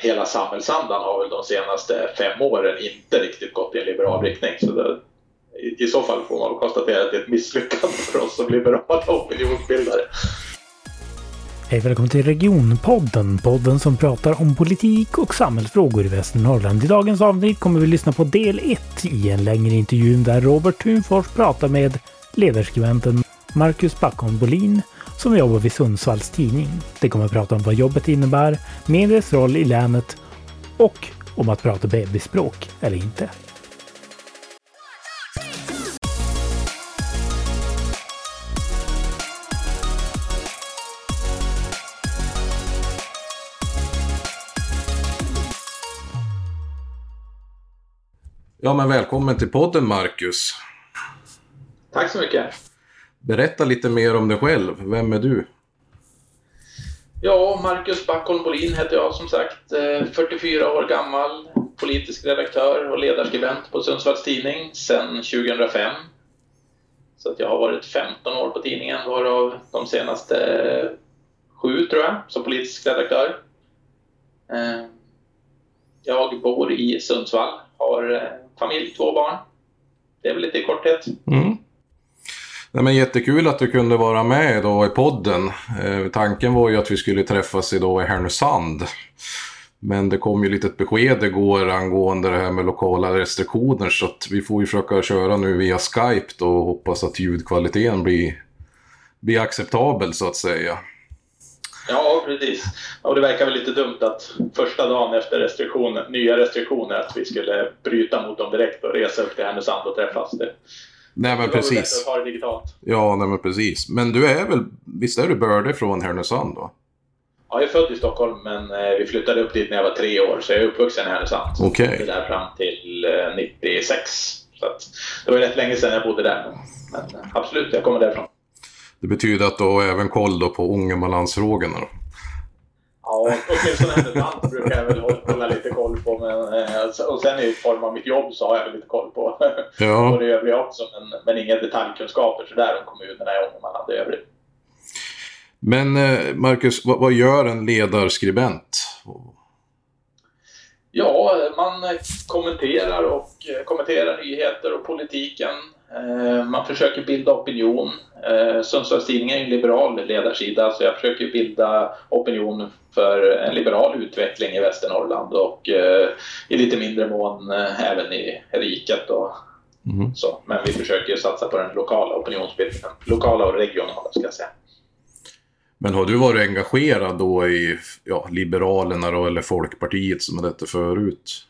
hela samhällsandan har väl de senaste fem åren inte riktigt gått i en liberal riktning. Så det, i, I så fall får man konstatera att det är ett misslyckande för oss som liberala opinionsbildare. Hej välkommen till Regionpodden, podden som pratar om politik och samhällsfrågor i Västernorrland. I dagens avsnitt kommer vi lyssna på del 1 i en längre intervju där Robert Thunfors pratar med ledarskribenten Marcus Backholm Bolin som jobbar vid Sundsvalls Tidning. De kommer att prata om vad jobbet innebär, medias roll i länet och om att prata bebisspråk eller inte. Ja, men välkommen till podden Marcus. Tack så mycket. Berätta lite mer om dig själv. Vem är du? Ja, Marcus Backholm Bolin heter jag som sagt. 44 eh, år gammal, politisk redaktör och ledarskribent på Sundsvalls Tidning sedan 2005. Så att jag har varit 15 år på tidningen, varav de senaste sju tror jag, som politisk redaktör. Eh, jag bor i Sundsvall, har eh, familj, två barn. Det är väl lite i korthet. Mm. Nej, men jättekul att du kunde vara med idag i podden. Eh, tanken var ju att vi skulle träffas idag i Härnösand. Men det kom ju lite ett besked igår angående det här med lokala restriktioner så att vi får ju försöka köra nu via Skype då och hoppas att ljudkvaliteten blir, blir acceptabel så att säga. Ja, precis. Och det verkar väl lite dumt att första dagen efter restriktioner, nya restriktioner att vi skulle bryta mot dem direkt och resa upp till Härnösand och träffas. Det, nej men det precis. Att ha det digitalt. Ja, nej men precis. Men du är väl, visst är du bördig från Härnösand då? Ja, jag är född i Stockholm men eh, vi flyttade upp dit när jag var tre år så jag är uppvuxen i Härnösand. Okej. Okay. där fram till 96. Eh, så att, det var rätt länge sedan jag bodde där. Men, men eh, absolut, jag kommer därifrån. Det betyder att du har även koll då på Ångermanlandsfrågorna då? Ja, åtminstone Härnösand brukar jag väl hålla lite koll på. Men, eh, och sen i form av mitt jobb så har jag väl lite koll på, ja. på det övriga också. Men, men inga detaljkunskaper sådär om kommunerna i Ångermanland i övrigt. Men eh, Marcus, vad, vad gör en ledarskribent? Ja, man kommenterar och kommenterar nyheter och politiken Eh, man försöker bilda opinion. Eh, Sundsvalls Tidning är en liberal ledarsida så jag försöker bilda opinion för en liberal utveckling i Västernorrland och eh, i lite mindre mån även i riket. Och mm. så. Men vi försöker satsa på den lokala opinionsbildningen, lokala och regionala ska jag säga. Men har du varit engagerad då i ja, Liberalerna då, eller Folkpartiet som det hette förut?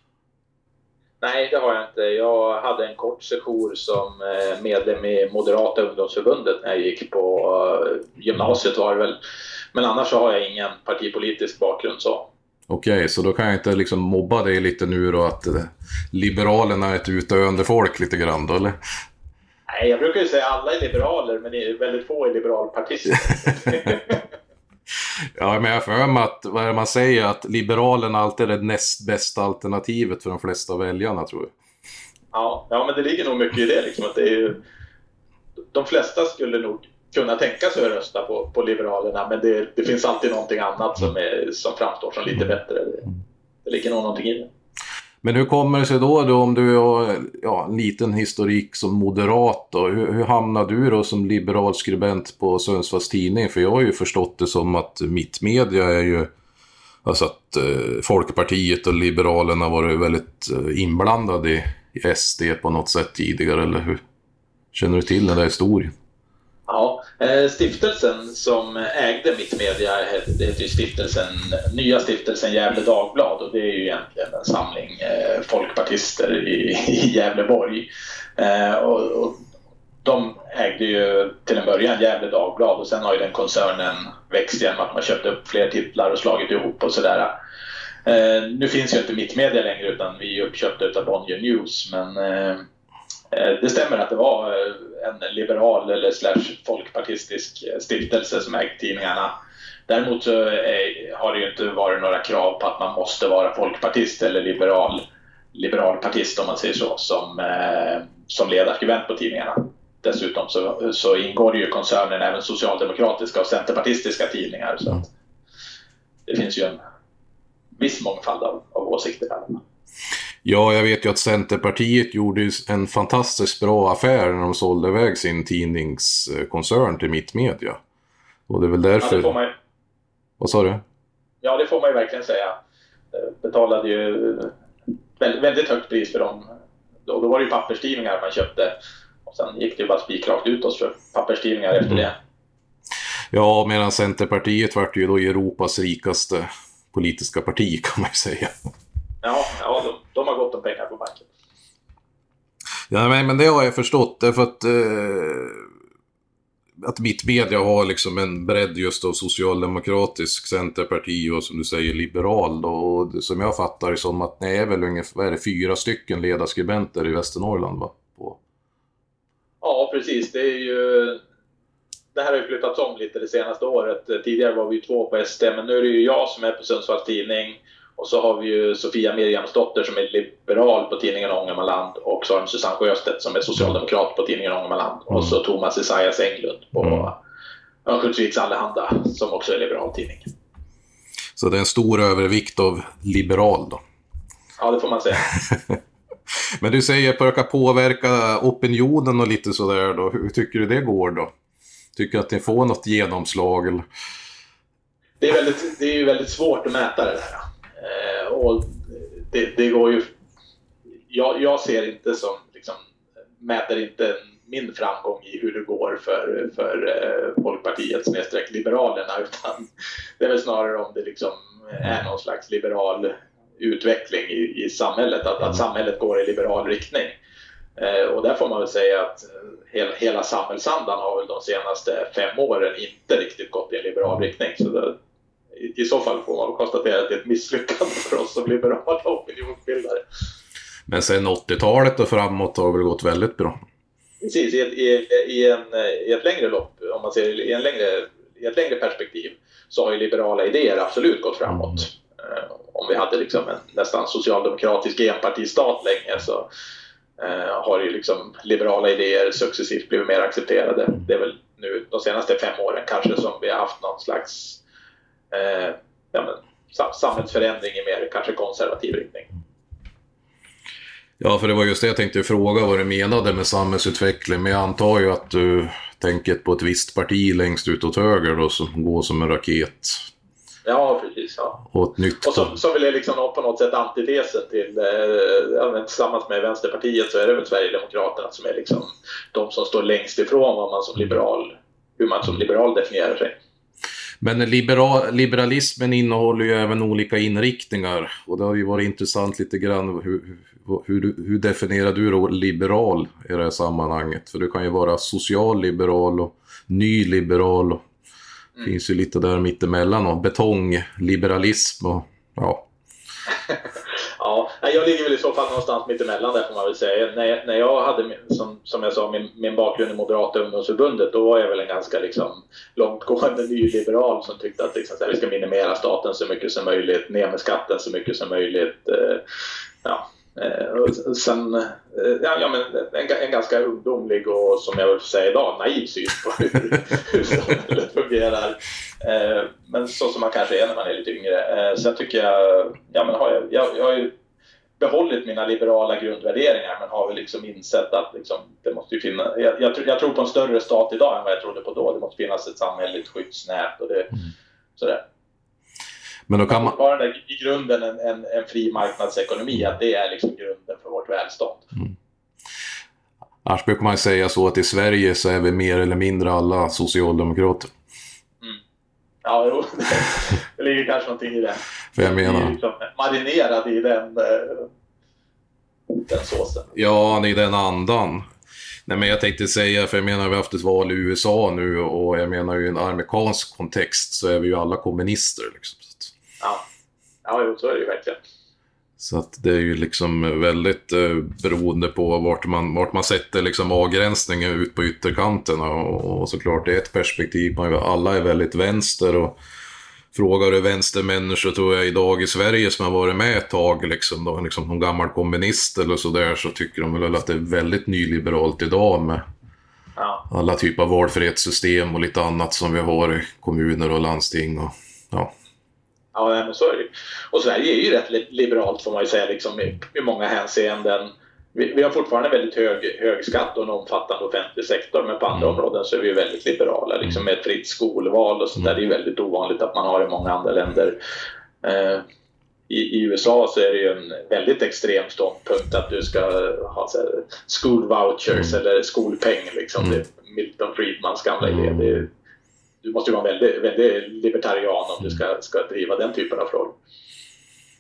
Nej, det har jag inte. Jag hade en kort session som eh, medlem i Moderata ungdomsförbundet när jag gick på eh, gymnasiet var det väl. Men annars så har jag ingen partipolitisk bakgrund så. Okej, okay, så då kan jag inte liksom mobba dig lite nu då att eh, Liberalerna är ett utdöende folk lite grann då, eller? Nej, jag brukar ju säga alla är liberaler, men väldigt få är liberalpartister. Ja, men jag för mig att, vad är det man säger, att Liberalerna alltid är det näst bästa alternativet för de flesta väljarna, tror jag. Ja, ja men det ligger nog mycket i det. Liksom, att det är ju, de flesta skulle nog kunna tänka sig att rösta på, på Liberalerna, men det, det finns alltid någonting annat som, är, som framstår som lite bättre. Det, det ligger nog någonting i det. Men hur kommer det sig då, då om du har ja, en liten historik som moderat då? Hur, hur hamnade du då som liberal skribent på Sundsvalls Tidning? För jag har ju förstått det som att mittmedia är ju Alltså att eh, Folkpartiet och Liberalerna varit väldigt eh, inblandade i, i SD på något sätt tidigare, eller hur? Känner du till den där historien? Ja, eh, stiftelsen som ägde Mittmedia det heter ju stiftelsen, nya stiftelsen Gävle Dagblad och det är ju egentligen en samling eh, folkpartister i, i Gävleborg. Eh, och, och de ägde ju till en början Gävle Dagblad och sen har ju den koncernen växt genom att man köpt upp fler titlar och slagit ihop och sådär. nu finns ju inte Mittmedia längre utan vi är uppköpta av Bonnier News men det stämmer att det var en liberal eller slash folkpartistisk stiftelse som ägt tidningarna. Däremot så har det ju inte varit några krav på att man måste vara folkpartist eller liberal, liberalpartist om man säger så, som, eh, som ledarskribent på tidningarna. Dessutom så, så ingår det ju i koncernen även socialdemokratiska och centerpartistiska tidningar. Så det finns ju en viss mångfald av, av åsikter. Här. Ja, jag vet ju att Centerpartiet gjorde en fantastiskt bra affär när de sålde iväg sin tidningskoncern till Mittmedia. Och det är väl därför... Ja, det får man ju... Vad sa du? Ja, det får man ju verkligen säga. Eh, betalade ju väldigt, väldigt högt pris för dem. Då, då var det ju papperstidningar man köpte. Och sen gick det ju bara spikrakt utåt för papperstidningar efter det. Ja, medan Centerpartiet vart ju då Europas rikaste politiska parti kan man ju säga. Ja, ja de, har gott om pengar på banken. Ja, men, det har jag förstått. Därför att, eh, att Mittmedia har liksom en bredd just av socialdemokratisk centerparti och som du säger liberal. Då, och som jag fattar det som att det är väl ungefär är det, fyra stycken ledarskribenter i Västernorrland va? På... Ja, precis. Det är ju... Det här har ju flyttats om lite det senaste året. Tidigare var vi två på SD, men nu är det ju jag som är på Sundsvalls Tidning och så har vi ju Sofia Mirjamsdotter som är liberal på tidningen Ångermanland och så har vi Susanne Sjöstedt som är socialdemokrat på tidningen Ångermanland. Mm. Och så Thomas Esaias Englund på mm. Örnsköldsviks Allehanda som också är liberal tidning. Så det är en stor övervikt av liberal då? Ja, det får man säga. Men du säger att försöka påverka opinionen och lite sådär då. Hur tycker du det går då? Tycker du att ni får något genomslag? Eller? Det är, väldigt, det är ju väldigt svårt att mäta det där. Eh, och det, det, går ju... Jag, jag ser inte som, liksom, mäter inte min framgång i hur det går för, för eh, Folkpartiet snedstreck Liberalerna utan det är väl snarare om det liksom är någon slags liberal utveckling i, i samhället, att, att samhället går i liberal riktning. Eh, och där får man väl säga att hela, hela samhällsandan har väl de senaste fem åren inte riktigt gått i en liberal riktning. Så det, i så fall får man konstatera att det är ett misslyckande för oss som liberala opinionsbildare. Men sen 80-talet och framåt har det väl gått väldigt bra? Precis, i ett, i, i, en, i ett längre lopp, om man ser i, en längre, i ett längre perspektiv, så har ju liberala idéer absolut gått framåt. Mm. Om vi hade liksom en nästan socialdemokratisk enpartistat länge så eh, har ju liksom liberala idéer successivt blivit mer accepterade. Det är väl nu de senaste fem åren kanske som vi har haft någon slags eh, ja, men, samhällsförändring i mer kanske konservativ riktning. Ja, för det var just det jag tänkte fråga vad du menade med samhällsutveckling. Men jag antar ju att du tänker på ett visst parti längst ut åt höger då som går som en raket. Ja, precis. Ja. Och ett nytt... Och som, som väl är liksom på något sätt antitesen till, eh, tillsammans med Vänsterpartiet så är det väl Sverigedemokraterna som är liksom de som står längst ifrån vad man som liberal, hur man som liberal definierar sig. Men liberal, liberalismen innehåller ju även olika inriktningar och det har ju varit intressant lite grann hur, hur, hur definierar du då liberal i det här sammanhanget? För du kan ju vara socialliberal och nyliberal och mm. finns ju lite där mittemellan och betongliberalism och ja. Ja, jag ligger väl i så fall någonstans mittemellan där får man väl säga. När, när jag hade, som, som jag sa, min, min bakgrund i Moderata ungdomsförbundet, då var jag väl en ganska liksom, långtgående nyliberal som tyckte att liksom, här, vi ska minimera staten så mycket som möjligt, ner med skatten så mycket som möjligt. Eh, ja, eh, sen, eh, ja, ja, men en, en ganska ungdomlig och som jag vill säga idag, naiv syn på hur, hur samhället fungerar. Eh, men så som man kanske är när man är lite yngre. Eh, sen tycker jag, ja men har jag, jag, jag har ju behållit mina liberala grundvärderingar men har väl liksom insett att liksom, det måste ju finnas, jag, jag, jag, tror på en större stat idag än vad jag trodde på då. Det måste finnas ett samhälleligt skyddsnät och det, mm. sådär. Men då kan man... Bara i grunden en, en, en, fri marknadsekonomi, att det är liksom grunden för vårt välstånd. Mm. Annars brukar man säga så att i Sverige så är vi mer eller mindre alla socialdemokrater. Ja, jo, det, det ligger kanske någonting i det. För jag menar... Liksom marinerad i den, eh, den såsen. Ja, i den andan. Nej, men jag tänkte säga, för jag menar vi har haft ett val i USA nu och jag menar ju i en amerikansk kontext så är vi ju alla kommunister. Liksom. Ja, ja jo, så är det ju verkligen. Så att det är ju liksom väldigt eh, beroende på vart man, vart man sätter liksom avgränsningen ut på ytterkanterna. Och, och såklart det är ett perspektiv, man, alla är väldigt vänster och frågar du vänstermänniskor tror jag idag i Sverige som har varit med ett tag, liksom, då, liksom någon gammal kommunist eller sådär, så tycker de väl att det är väldigt nyliberalt idag med ja. alla typer av valfrihetssystem och lite annat som vi har i kommuner och landsting. Och, ja. Ja, men så är det Och Sverige är ju rätt liberalt får man ju säga liksom, i, i många hänseenden. Vi, vi, har fortfarande väldigt hög, hög skatt och en omfattande offentlig sektor men på andra mm. områden så är vi väldigt liberala. Liksom med fritt skolval och sånt där. Det är väldigt ovanligt att man har i många andra länder. Eh, i, i, USA så är det ju en väldigt extrem ståndpunkt att du ska ha så här, school vouchers mm. eller skolpeng. Liksom. Mm. Det är Milton Friedmans gamla idé. Mm. Du måste ju vara väldigt, väldigt libertarian om du ska, ska driva den typen av frågor.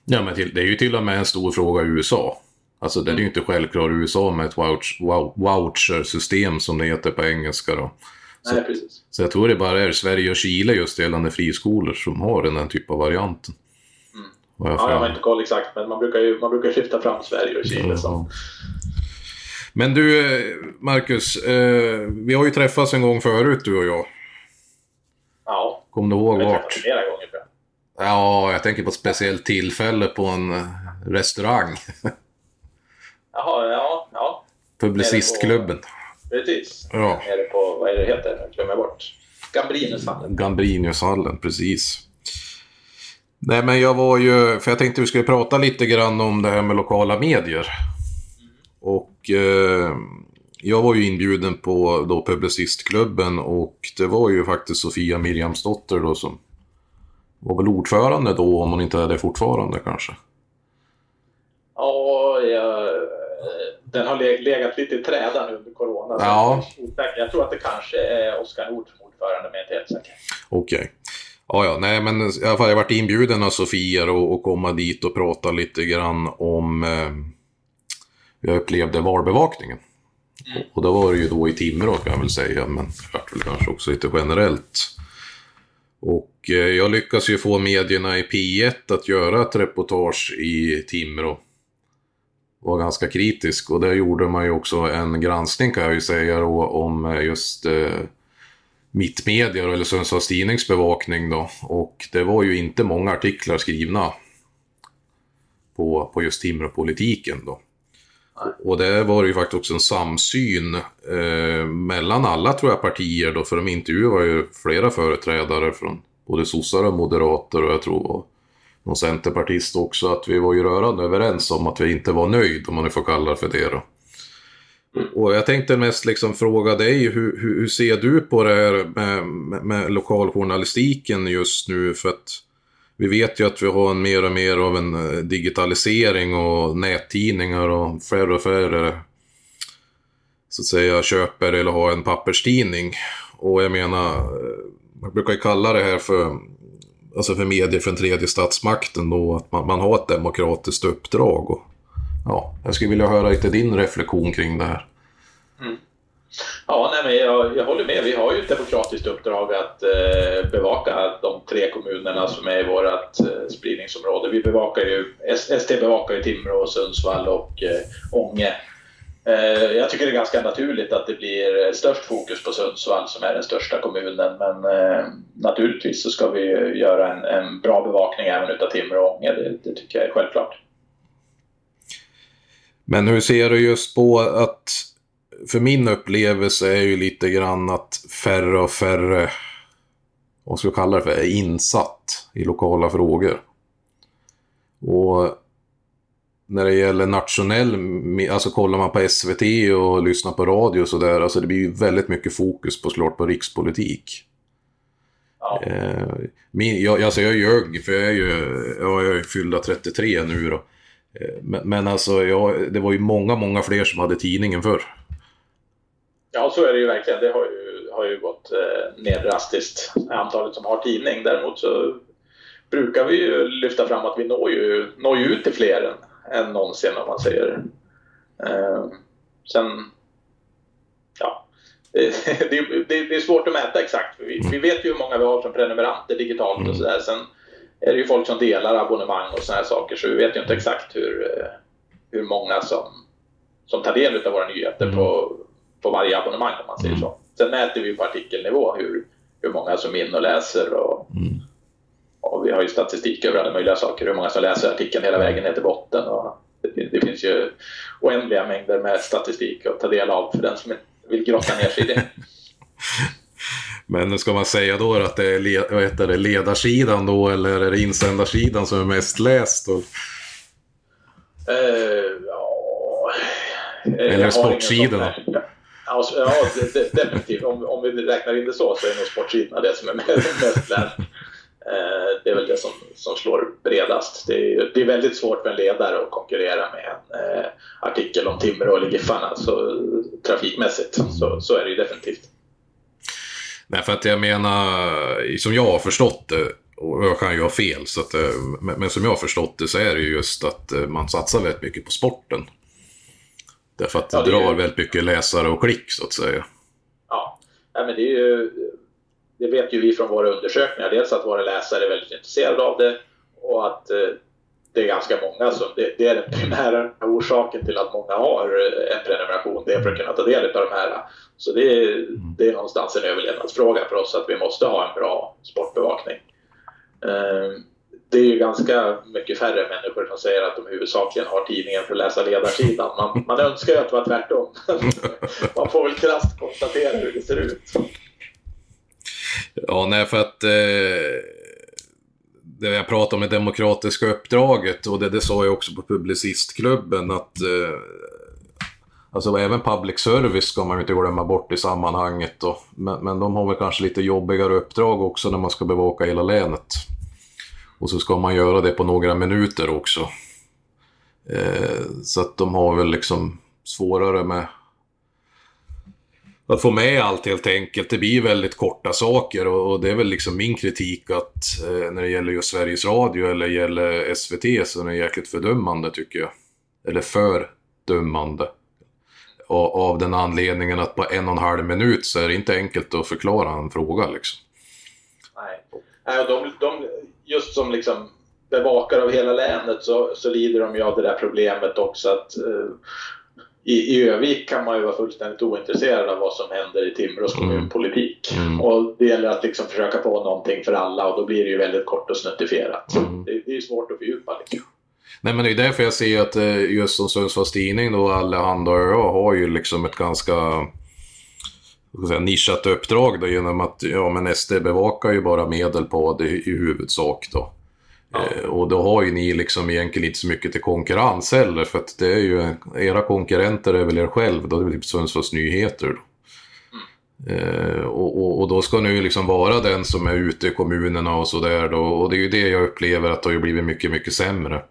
Ja, men till, det är ju till och med en stor fråga i USA. Alltså det är ju inte självklart i USA med ett voucher-system som det heter på engelska då. Så, Nej, precis. så jag tror det bara är Sverige och Chile just gällande friskolor som har den här typen av varianten. Mm. Ja, jag har inte koll exakt, men man brukar ju man brukar lyfta fram Sverige och Chile som... Men du, Marcus, eh, vi har ju träffats en gång förut du och jag. Ja. Kommer du ihåg vart? Flera gånger tror jag. Ja, jag tänker på ett speciellt tillfälle på en eh, restaurang. Jaha, ja, ja. Publicistklubben. Precis. Ja. Nere på, vad är det heter? Jag glömmer bort. Gambrinushallen. Gambrinushallen, precis. Nej, men jag var ju, för jag tänkte vi skulle prata lite grann om det här med lokala medier. Mm. Och eh, jag var ju inbjuden på då Publicistklubben och det var ju faktiskt Sofia Miriamsdotter då som var väl ordförande då, om hon inte är det fortfarande kanske. Ja, jag, den har legat lite i träda nu under corona. Ja. Jag tror att det kanske är Oskar Nord som ordförande, men jag är inte helt säker. Okej. Okay. Ja, ja, nej men i alla fall jag varit inbjuden av Sofia och, och komma dit och prata lite grann om eh, hur jag upplevde valbevakningen. Mm. Och då var det ju då i Timrå kan jag väl säga, men vart väl kanske också lite generellt. Och eh, jag lyckas ju få medierna i P1 att göra ett reportage i Timrå. Var ganska kritisk och där gjorde man ju också en granskning kan jag ju säga då om eh, just eh, Mittmedia eller Sundsvalls Tidnings bevakning då. Och det var ju inte många artiklar skrivna på, på just Timråpolitiken då. Och det var ju faktiskt också en samsyn eh, mellan alla tror jag partier då, för de intervjuade ju flera företrädare från både sossar och moderater och jag tror någon centerpartist också, att vi var ju rörande överens om att vi inte var nöjd, om man nu får kalla det för det då. Och jag tänkte mest liksom fråga dig, hur, hur, hur ser du på det här med, med, med lokaljournalistiken just nu? För att vi vet ju att vi har en mer och mer av en eh, digitalisering och nättidningar och färre och färre så att säga köper eller har en papperstidning. Och jag menar, eh, man brukar ju kalla det här för, alltså för medier för den tredje statsmakten då, att man, man har ett demokratiskt uppdrag. Och, ja, jag skulle vilja höra lite din reflektion kring det här. Mm. Ja, nej, men jag, jag, håller med. Vi har ju ett demokratiskt uppdrag att eh, bevaka de tre kommunerna som är i vårt eh, spridningsområde. Vi bevakar ju, ST bevakar ju Timrå, Sundsvall och eh, Ånge. Eh, jag tycker det är ganska naturligt att det blir eh, störst fokus på Sundsvall som är den största kommunen. Men eh, naturligtvis så ska vi göra en, en bra bevakning även utav Timrå och Ånge. Det, det tycker jag är självklart. Men hur ser du just på att för min upplevelse är ju lite grann att färre och färre, vad ska jag kalla det för, är insatt i lokala frågor. Och när det gäller nationell, alltså kollar man på SVT och lyssnar på radio och sådär, alltså det blir ju väldigt mycket fokus på såklart på rikspolitik. Ja. Eh, min, jag, alltså jag är ju ung, för jag är ju, ja, jag är fyllda 33 nu då. Eh, men, men alltså, jag, det var ju många, många fler som hade tidningen förr. Ja, så är det ju verkligen. Det har ju, har ju gått eh, ner drastiskt, antalet som har tidning. Däremot så brukar vi ju lyfta fram att vi når ju, når ju ut till fler än, än någonsin om man säger. Eh, sen, ja, det, det, det, är svårt att mäta exakt. Vi, vi vet ju hur många vi har som prenumeranter digitalt och mm. sådär. Sen är det ju folk som delar abonnemang och sådana här saker så vi vet ju inte exakt hur, eh, hur många som, som tar del av våra nyheter mm. på på varje abonnemang om man säger så. Sen mäter vi på artikelnivå hur, hur många som är inne och läser och, mm. och vi har ju statistik över alla möjliga saker. Hur många som läser artikeln hela vägen ner till botten. Och det, det finns ju oändliga mängder med statistik att ta del av för den som vill grotta ner sig i det. Men ska man säga då att det är, le, vad heter det ledarsidan då eller är det insändarsidan som är mest läst? Då? Uh, ja, eller sportsidorna? Alltså, ja, definitivt. Om, om vi räknar in det så, så är nog sportsidorna det som är mest läst. Eh, det är väl det som, som slår bredast. Det är, det är väldigt svårt för en ledare att konkurrera med en eh, artikel om Timrå eller Giffarna så, trafikmässigt. Så, så är det ju definitivt. Nej, för att jag menar, som jag har förstått det, och jag kan ju ha fel, så att, eh, men som jag har förstått det så är det ju just att eh, man satsar väldigt mycket på sporten. Därför att ja, det drar ju... väldigt mycket läsare och klick så att säga. Ja, ja men det är ju det vet ju vi från våra undersökningar. Dels att våra läsare är väldigt intresserade av det och att eh, det är ganska många som, det, det, är den primära orsaken till att många har eh, en prenumeration. Det är för att kunna ta del av de här. Så det är, det är någonstans en överlevnadsfråga för oss att vi måste ha en bra sportbevakning. Det är ju ganska mycket färre människor som säger att de huvudsakligen har tidningen för att läsa ledarsidan. Man, man önskar ju att det var tvärtom. man får väl krasst konstatera hur det ser ut. Ja, nej för att eh, det jag pratade om det demokratiska uppdraget och det, det sa jag också på Publicistklubben att eh, Alltså även public service ska man inte glömma bort i sammanhanget då. Men, men de har väl kanske lite jobbigare uppdrag också när man ska bevaka hela länet. Och så ska man göra det på några minuter också. Eh, så att de har väl liksom svårare med att få med allt helt enkelt. Det blir väldigt korta saker och, och det är väl liksom min kritik att eh, när det gäller just Sveriges Radio eller gäller SVT så är det jäkligt fördömande tycker jag. Eller fördömande. Och, av den anledningen att på en och en halv minut så är det inte enkelt att förklara en fråga liksom. Nej, Nej och de, de, just som liksom bevakare av hela länet så, så lider de ju av det där problemet också att eh, i, i Övik kan man ju vara fullständigt ointresserad av vad som händer i Timrås mm. kommunpolitik. Mm. Och det gäller att liksom försöka få någonting för alla och då blir det ju väldigt kort och snuttifierat. Mm. Det, det är svårt att fördjupa liksom. Nej men det är därför jag ser att eh, just som Sundsvalls Tidning då, och jag har ju liksom ett ganska säga, nischat uppdrag då genom att ja, men SD bevakar ju bara Medelpad i, i huvudsak då. Ja. Eh, och då har ju ni liksom egentligen inte så mycket till konkurrens heller för att det är ju, era konkurrenter är väl er själv då, det är typ Sundsvalls Nyheter. Då. Mm. Eh, och, och, och, då ska ni ju liksom vara den som är ute i kommunerna och sådär då och det är ju det jag upplever att det har ju blivit mycket, mycket sämre.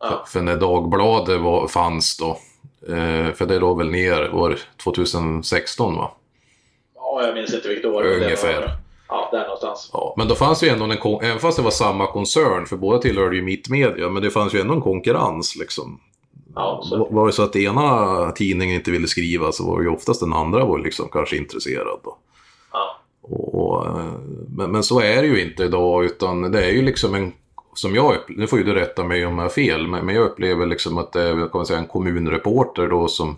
Ja. För, för, när Dagbladet var, fanns då, eh, för det låg väl ner, var 2016 va? Ja, jag minns inte vilket år Ungefär. Ja, där någonstans. Ja, men då fanns ju ändå en, även fast det var samma koncern, för båda tillhörde ju Mittmedia, men det fanns ju ändå en konkurrens liksom. Ja. Var det så att ena tidningen inte ville skriva så var det ju oftast den andra var liksom kanske intresserad. Då. Ja. Och, men, men så är det ju inte idag, utan det är ju liksom en som jag nu får ju du rätta mig om jag har fel, men, men jag upplever liksom att det är kan man säga, en kommunreporter då som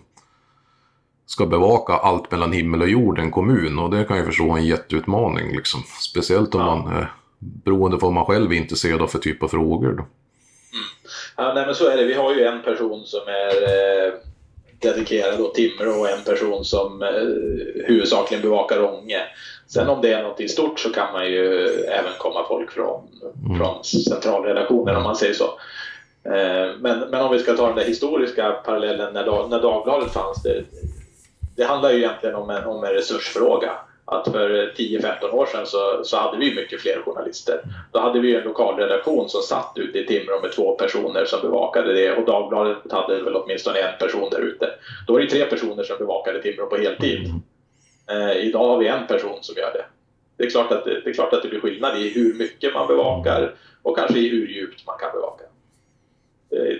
ska bevaka allt mellan himmel och jord en kommun och det kan jag förstå en jätteutmaning liksom. Speciellt om ja. man är beroende på vad man själv är intresserad av för typ av frågor. Då. Mm. Ja, nej, men så är det. Vi har ju en person som är eh, dedikerad åt Timrå och en person som eh, huvudsakligen bevakar Ånge. Sen om det är något i stort så kan man ju även komma folk från, mm. från centralredaktionen om man säger så. Eh, men, men om vi ska ta den där historiska parallellen när, när Dagbladet fanns. Det, det handlar ju egentligen om en, om en resursfråga. Att för 10-15 år sedan så, så hade vi mycket fler journalister. Då hade vi en lokalredaktion som satt ute i Timrå med två personer som bevakade det och Dagbladet hade väl åtminstone en person där ute. Då var det tre personer som bevakade Timrå på heltid. Eh, idag har vi en person som gör det. Det är, klart att det, det är klart att det blir skillnad i hur mycket man bevakar och kanske i hur djupt man kan bevaka. Det,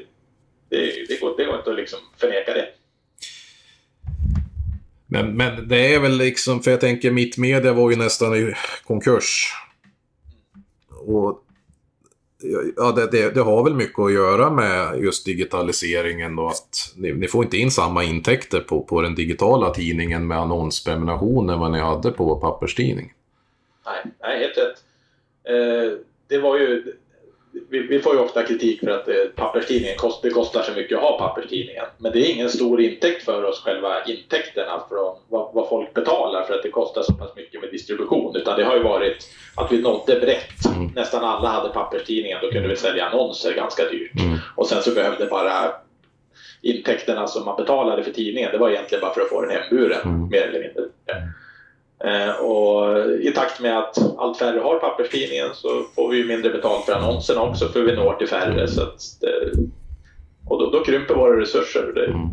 det, det, går, det går inte att liksom förneka det. Men, men det är väl liksom, för jag tänker Mittmedia var ju nästan i konkurs. Och ja, det, det, det, har väl mycket att göra med just digitaliseringen då att ni, ni, får inte in samma intäkter på, på den digitala tidningen med annonsprenumeration än vad ni hade på papperstidning. Nej, nej helt rätt. Eh, det var ju vi, vi, får ju ofta kritik för att eh, papperstidningen kost, det kostar så mycket att ha papperstidningen. Men det är ingen stor intäkt för oss, själva intäkterna från vad, vad, folk betalar för att det kostar så pass mycket med distribution. Utan det har ju varit att vi nådde brett. Mm. Nästan alla hade papperstidningen, då kunde vi sälja annonser ganska dyrt. Mm. Och sen så behövde bara intäkterna som man betalade för tidningen, det var egentligen bara för att få den hemburen, mm. mer eller mindre. Eh, och I takt med att allt färre har papperstidningen så får vi mindre betalt för annonserna också för vi når till färre. Så det, och då, då, krymper våra resurser. Det, mm.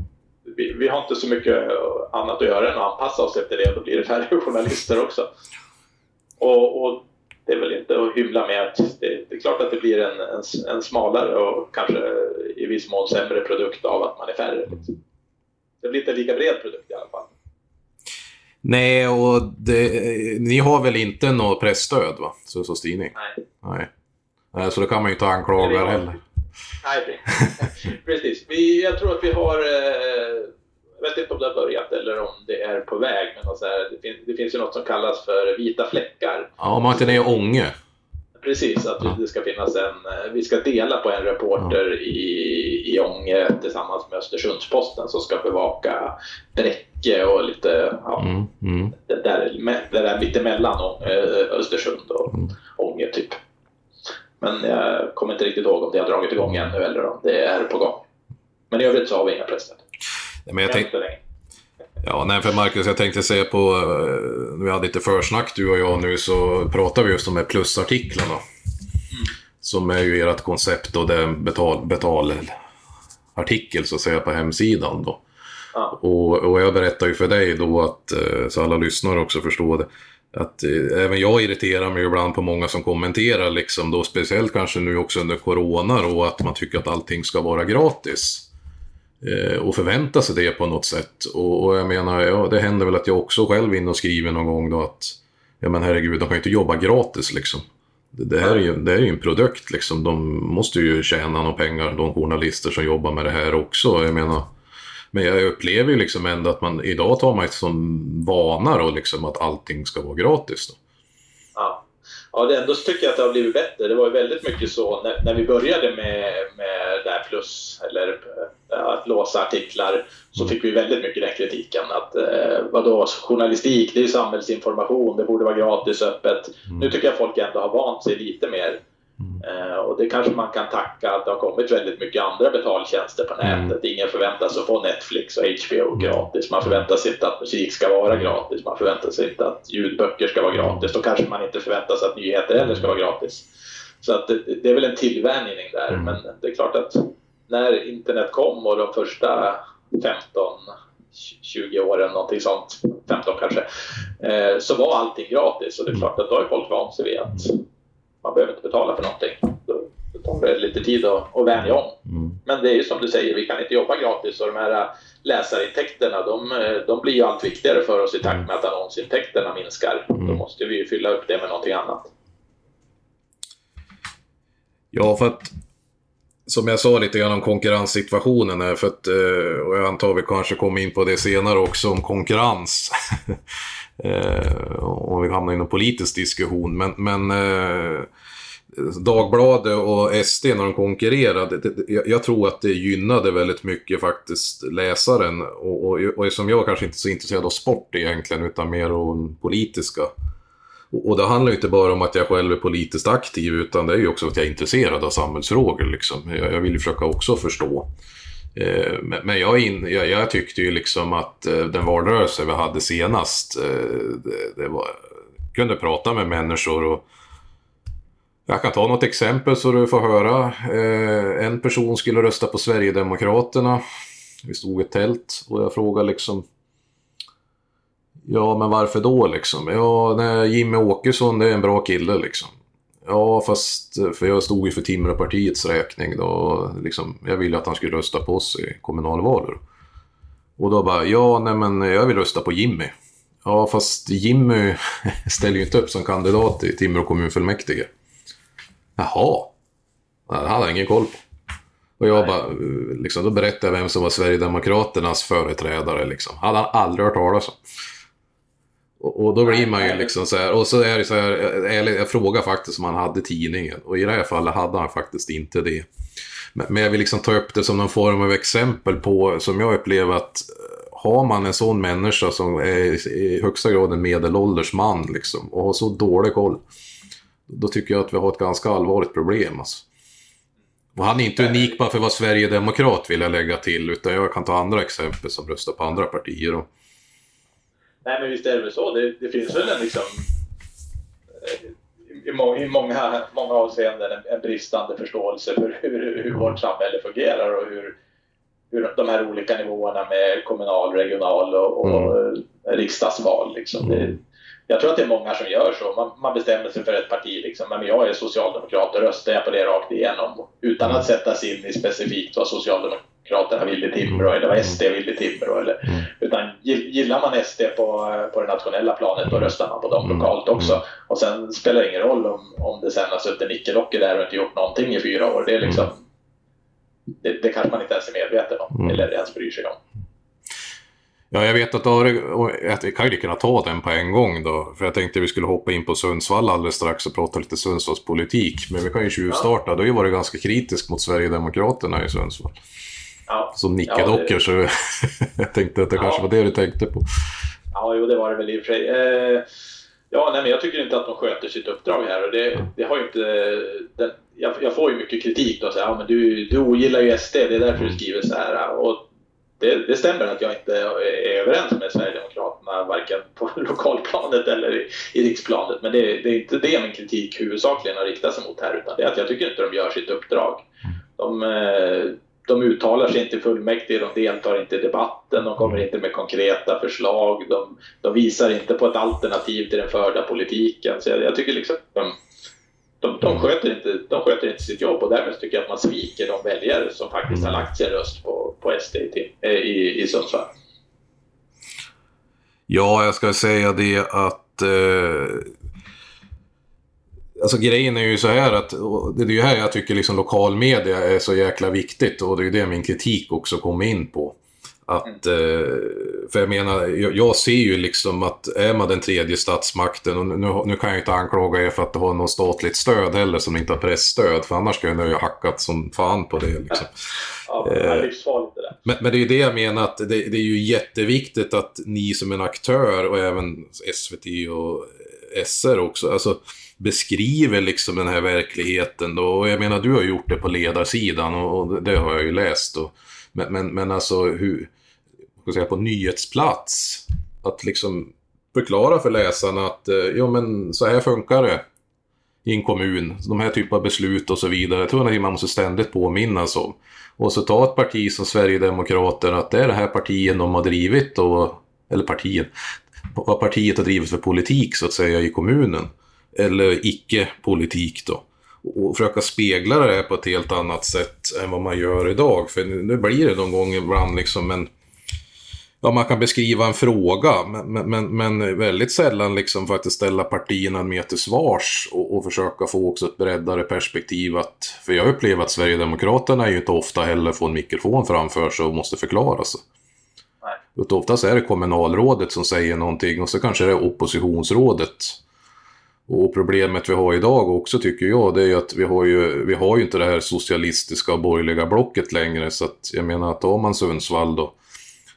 vi, vi, har inte så mycket annat att göra än att anpassa oss efter det och då blir det färre journalister också. Och, och det är väl inte att hymla med att det, det är klart att det blir en, en, en, smalare och kanske i viss mån sämre produkt av att man är färre. Det blir inte lika bred produkt i alla fall. Nej, och det, ni har väl inte något pressstöd va? Sundsvalls Tidning? Nej. Nej. Nej. Så då kan man ju inte anklaga er heller. Nej, precis. Vi, jag tror att vi har, eh, jag vet inte om det har börjat eller om det är på väg, men så här, det, finns, det finns ju något som kallas för vita fläckar. Ja, om man inte är i Ånge. Precis, att ja. det ska finnas en, eh, vi ska dela på en reporter ja. i, i Ånge tillsammans med Östersundsposten som ska bevaka Bräcke och lite, ja, mm, mm. Det, där, det där mittemellan eh, Östersund och mm. Ånge typ. Men jag kommer inte riktigt ihåg om det har dragit igång ännu eller om det är på gång. Men i övrigt så har vi inga presstöd. Men jag, tänk, Ja, nej för Marcus, jag tänkte säga på, eh, vi hade lite försnack du och jag nu, så pratar vi just om de här plusartiklarna. Mm. Som är ju ert koncept och det betal, betalartikel så att säga på hemsidan då. Ja. Och, och jag berättar ju för dig då att, eh, så alla lyssnare också förstår det, att eh, även jag irriterar mig ibland på många som kommenterar liksom då, speciellt kanske nu också under corona då, att man tycker att allting ska vara gratis eh, och förvänta sig det på något sätt. Och, och, jag menar, ja, det händer väl att jag också själv inne och skriver någon gång då att ja men herregud, de kan ju inte jobba gratis liksom. Det, det här är ju, det är ju en produkt liksom. De måste ju tjäna några pengar, de journalister som jobbar med det här också. Jag menar, men jag upplever ju liksom ändå att man idag tar man som vana då liksom att allting ska vara gratis. Då. Ja. Ja, det ändå tycker jag att det har blivit bättre. Det var ju väldigt mycket så när, när vi började med, med det här plus, eller äh, att låsa artiklar, så fick vi väldigt mycket den kritiken. Att eh, vadå, journalistik, det är ju samhällsinformation, det borde vara gratis öppet. Mm. Nu tycker jag folk ändå har vant sig lite mer Eh, och det kanske man kan tacka att det har kommit väldigt mycket andra betaltjänster på nätet. Mm. Ingen sig att få Netflix och HBO mm. gratis. Man förväntar sig inte att musik ska vara gratis. Man förväntar sig inte att ljudböcker ska vara gratis. Då kanske man inte förväntar sig att nyheter heller ska vara gratis. Så att det, det är väl en tillvänjning där. Mm. Men det är klart att när internet kom och de första 15 20 åren, någonting sånt, 15 kanske, eh, så var allting gratis. Och det är klart att då har folk vant sig vid att man behöver inte betala för någonting. Då, då tar det lite tid att, att vänja om. Mm. Men det är ju som du säger, vi kan inte jobba gratis och de här läsarintäkterna de, äh, de blir ju allt viktigare för oss i takt med att annonsintäkterna minskar. Mm. Då måste vi ju fylla upp det med någonting annat. Ja, för att som jag sa lite grann om konkurrenssituationen här, för att, eh, och jag antar vi kanske kommer in på det senare också, om konkurrens. Eh, om vi hamnar i någon politisk diskussion. Men, men eh, Dagbladet och SD när de konkurrerade, jag tror att det gynnade väldigt mycket faktiskt läsaren. Och, och, och som jag kanske inte är så intresserad av sport egentligen, utan mer av politiska. Och, och det handlar ju inte bara om att jag själv är politiskt aktiv, utan det är ju också att jag är intresserad av samhällsfrågor. Liksom. Jag, jag vill ju försöka också förstå. Eh, men jag, in, jag, jag, tyckte ju liksom att eh, den valrörelse vi hade senast, eh, det, det var, kunde prata med människor och jag kan ta något exempel så du får höra. Eh, en person skulle rösta på Sverigedemokraterna. Vi stod i ett tält och jag frågade liksom Ja, men varför då liksom? Ja, nej, Jimmy Åkesson det är en bra kille liksom. Ja, fast för jag stod ju för Timråpartiets räkning då. Liksom, jag ville att han skulle rösta på oss i kommunalvalet. Och då bara, ja, nej men jag vill rösta på Jimmy. Ja, fast Jimmy ställer ju inte upp som kandidat i Timrå kommunfullmäktige. Jaha. Det hade jag ingen koll på. Och jag bara, liksom, då berättade jag vem som var Sverigedemokraternas företrädare liksom. Hade han aldrig hört talas om. Och, och då blir man ju liksom så här, och så är det så här, jag, jag frågar faktiskt om han hade tidningen. Och i det här fallet hade han faktiskt inte det. Men, men jag vill liksom ta upp det som någon form av exempel på, som jag upplever att har man en sån människa som är i högsta grad en medelålders man liksom, och har så dålig koll, då tycker jag att vi har ett ganska allvarligt problem. Alltså. Och han är inte unik bara för vara Sverigedemokrat vill jag lägga till, utan jag kan ta andra exempel som röstar på andra partier. Och... Nej men visst är det väl så. Det, det finns väl en liksom eh, i, må, i många, många avseenden en, en bristande förståelse för hur, hur vårt samhälle fungerar och hur, hur de här olika nivåerna med kommunal, regional och, och mm. riksdagsval. Liksom. Det, jag tror att det är många som gör så. Man, man bestämmer sig för ett parti. Liksom. Men jag är socialdemokrat och röstar jag på det rakt igenom utan att sätta sig in i specifikt vad Socialdemokraterna vill i Timrå eller vad SD vill i Timrå. Eller, mm. Utan gillar man SD på, på det nationella planet då röstar man på dem mm. lokalt också. Och sen spelar det ingen roll om, om det sen har suttit nickelocker där och inte gjort någonting i fyra år. Det, är liksom, det, det kanske man inte ens är medveten om eller ens bryr sig om. Ja, jag vet att vi kan ju kunna ta den på en gång då. För jag tänkte vi skulle hoppa in på Sundsvall alldeles strax och prata lite Sundsvallspolitik. Men vi kan ju tjuvstarta. Du har ju varit ganska kritisk mot Sverigedemokraterna i Sundsvall. Ja. Som nickedockor, ja, det... så jag tänkte att det ja. kanske var det du tänkte på. Ja, jo, det var det väl i och för sig. Eh, ja, nej, men jag tycker inte att de sköter sitt uppdrag här. Och det, det har inte... Den, jag, jag, får ju mycket kritik då. Så här, ja, men du, du ogillar ju SD, det är därför du skriver så här. Och det, det, stämmer att jag inte är överens med Sverigedemokraterna varken på lokalplanet eller i, i riksplanet. Men det, det, är inte det min kritik huvudsakligen har riktat sig mot här utan det är att jag tycker inte de gör sitt uppdrag. De, eh, de uttalar sig inte fullmäktige, de deltar inte i debatten, de kommer inte med konkreta förslag, de, de visar inte på ett alternativ till den förda politiken. Så jag, jag tycker liksom de, de, de, sköter inte, de sköter inte sitt jobb och därmed tycker jag att man sviker de väljare som faktiskt har lagt sin röst på, på SD i, i, i Sundsvall. Ja, jag ska säga det att eh, Alltså grejen är ju så här att, det är ju här jag tycker liksom lokalmedia är så jäkla viktigt och det är ju det min kritik också kommer in på. Att, mm. eh, för jag menar, jag, ser ju liksom att är man den tredje statsmakten, och nu, nu kan jag inte anklaga er för att ha något statligt stöd heller som inte har pressstöd, för annars skulle jag ju ha hackat som fan på det. Liksom. Ja, det är livsfarligt det där. Men, men, det är ju det jag menar, att det, det, är ju jätteviktigt att ni som en aktör och även SVT och SR också, alltså beskriver liksom den här verkligheten då. Och jag menar, du har gjort det på ledarsidan och, och det har jag ju läst. Och, men, men, men alltså hur, ska säga, på nyhetsplats, att liksom förklara för läsarna att eh, ja men så här funkar det i en kommun. De här typen av beslut och så vidare. Jag tror att man måste ständigt påminnas om. Och så ta ett parti som Sverigedemokraterna, att det är det här partiet de har drivit, och, eller partiet, vad partiet har drivit för politik så att säga i kommunen. Eller icke-politik då och försöka spegla det här på ett helt annat sätt än vad man gör idag. För nu blir det någon gång ibland liksom en... Ja, man kan beskriva en fråga, men, men, men väldigt sällan liksom faktiskt ställa partierna mer till svars och, och, försöka få också ett breddare perspektiv. Att, för jag upplever att Sverigedemokraterna är ju inte ofta heller får en mikrofon framför sig och måste förklara sig. Utan oftast är det kommunalrådet som säger någonting och så kanske det är oppositionsrådet och problemet vi har idag också tycker jag det är att vi har ju, vi har ju inte det här socialistiska och borgerliga blocket längre så att jag menar att tar man Sundsvall då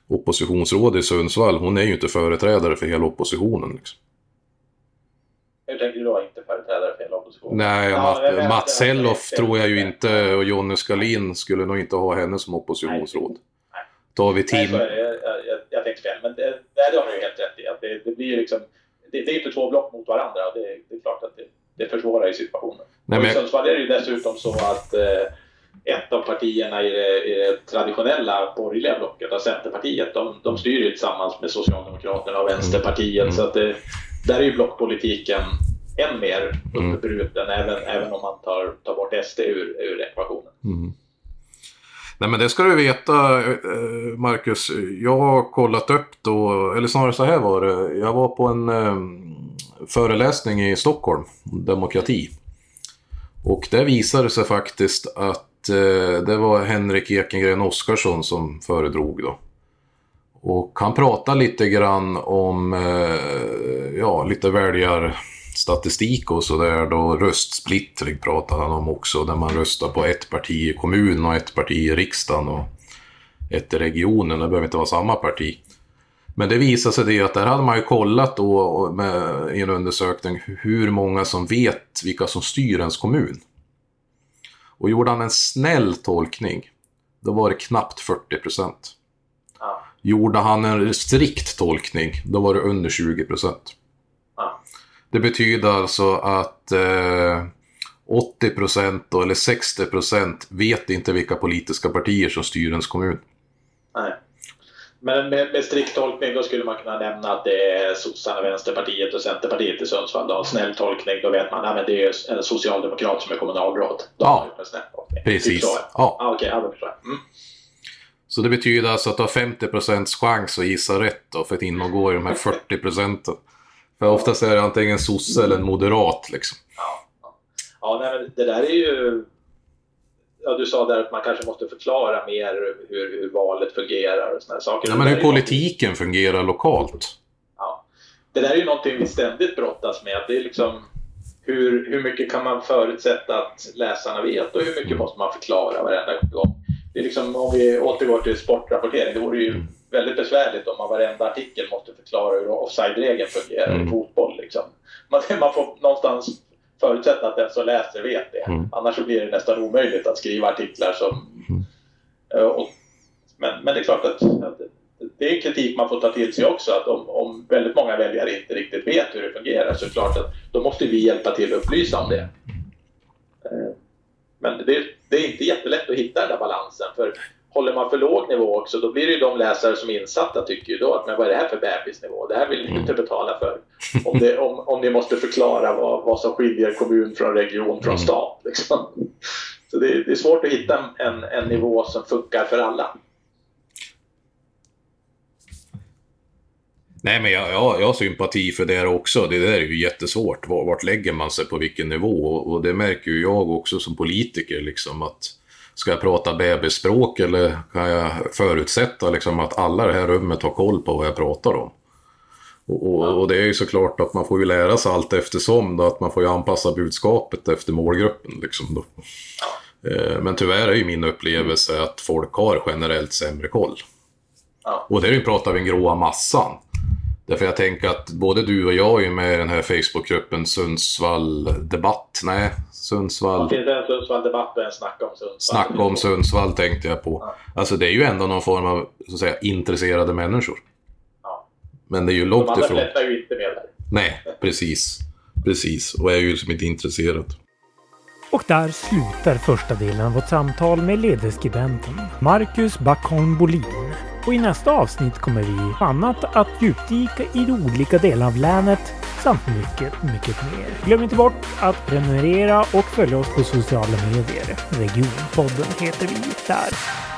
oppositionsrådet i Sundsvall, hon är ju inte företrädare för hela oppositionen. Liksom. Hur tänker du då inte företrädare för hela oppositionen? Nej, ja, Matt, men, Mats Selloff tror jag ju inte och Jonny Skalin skulle nog inte ha henne som oppositionsråd. Nej. Tar vi team... Nej, jag, jag, jag tänkte fel, men det, det har du ju helt rätt i. Att det, det blir liksom det, det är inte två block mot varandra. Det, det är klart att det, det försvårar ju situationen. Nej, men... I Sundsvall är det ju dessutom så att eh, ett av partierna i det, i det traditionella borgerliga blocket, alltså Centerpartiet, de, de styr ju tillsammans med Socialdemokraterna och Vänsterpartiet. Mm. Så att det, där är ju blockpolitiken än mer uppbruten, mm. även, även om man tar, tar bort SD ur, ur ekvationen. Mm. Nej men det ska du veta eh, eh, Marcus. Jag har kollat upp då, eller snarare så här var det. Jag var på en eh, föreläsning i Stockholm, demokrati. Och där visade det sig faktiskt att eh, det var Henrik Ekengren Oskarsson som föredrog då. Och han pratade lite grann om eh, ja, lite väljar väljarstatistik och sådär då. Röstsplittring pratar han om också, där man röstar på ett parti i kommun och ett parti i riksdagen och ett i regionen. Det behöver inte vara samma parti. Men det visade sig det att där hade man ju kollat då med, i en undersökning hur många som vet vilka som styr ens kommun. Och gjorde han en snäll tolkning, då var det knappt 40 procent. Ja. Gjorde han en strikt tolkning, då var det under 20 procent. Det betyder alltså att eh, 80 procent eller 60 procent vet inte vilka politiska partier som styr ens kommun. Nej. Men med, med strikt tolkning då skulle man kunna nämna att det är sossarna, Vänsterpartiet och Centerpartiet i Sundsvall. Då. Snäll tolkning, då vet man att det är en socialdemokrat som är kommunalråd. Då ja, precis. Typ ja. Ah, okay, ja, mm. Så det betyder alltså att du har 50 procents chans att gissa rätt då för att ingå i de här 40 procenten. För oftast är det antingen sosse eller en moderat liksom. Ja, ja. ja nej, det där är ju ja, du sa där att man kanske måste förklara mer hur, hur valet fungerar och sådana saker. Ja, men hur politiken något... fungerar lokalt. Ja. Det där är ju någonting vi ständigt brottas med. Det är liksom hur, hur mycket kan man förutsätta att läsarna vet och hur mycket mm. måste man förklara varenda gång? Det är liksom, om vi återgår till sportrapportering, det vore ju mm. Väldigt besvärligt om man varenda artikel måste förklara hur offside-regeln fungerar mm. i fotboll. Liksom. Man, man får någonstans förutsätta att den som läser vet det. Mm. Annars blir det nästan omöjligt att skriva artiklar som... Mm. Eh, och, men, men det är klart att, att, det är kritik man får ta till sig också. Att om, om väldigt många väljare inte riktigt vet hur det fungerar så är det klart att då måste vi hjälpa till att upplysa om det. Eh, men det, det är inte jättelätt att hitta den där balansen. För håller man för låg nivå också, då blir det ju de läsare som är insatta tycker ju då att men vad är det här för bebisnivå? Det här vill ni inte mm. betala för. Om, det, om, om ni måste förklara vad, vad som skiljer kommun från region från mm. stat. Liksom. Så det, det, är svårt att hitta en, en nivå som funkar för alla. Nej, men jag, jag, jag har sympati för det också. Det där är ju jättesvårt. Vart lägger man sig på vilken nivå? Och det märker ju jag också som politiker, liksom att Ska jag prata bebisspråk eller kan jag förutsätta liksom att alla i det här rummet har koll på vad jag pratar om? Och, och, och, det är ju såklart att man får ju lära sig allt eftersom då, att man får ju anpassa budskapet efter målgruppen. Liksom då. Eh, men tyvärr är ju min upplevelse att folk har generellt sämre koll. Och det är ju pratar vi den gråa massan. Därför jag tänker att både du och jag är med i den här Facebookgruppen Sundsvall Debatt. Nej, Sundsvall... Det finns en Sundsvall Debatt och en Snacka om Sundsvall. Snacka om Sundsvall tänkte jag på. Ja. Alltså det är ju ändå någon form av så att säga, intresserade människor. Ja. Men det är ju långt ifrån. De andra ifrån. är ju inte med där. Nej, precis. Precis, och är ju liksom inte intresserad. Och där slutar första delen av vårt samtal med ledarskribenten Marcus Backholm Bolin. Och i nästa avsnitt kommer vi annat att djupdyka i de olika delarna av länet samt mycket, mycket mer. Glöm inte bort att prenumerera och följa oss på sociala medier. Regionpodden heter vi där.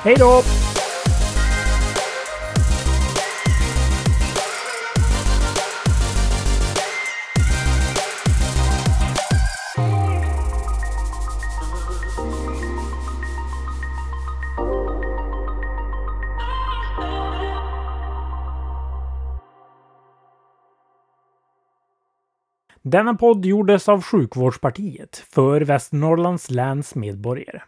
Hej då! Denna podd gjordes av Sjukvårdspartiet för Västernorrlands läns medborgare.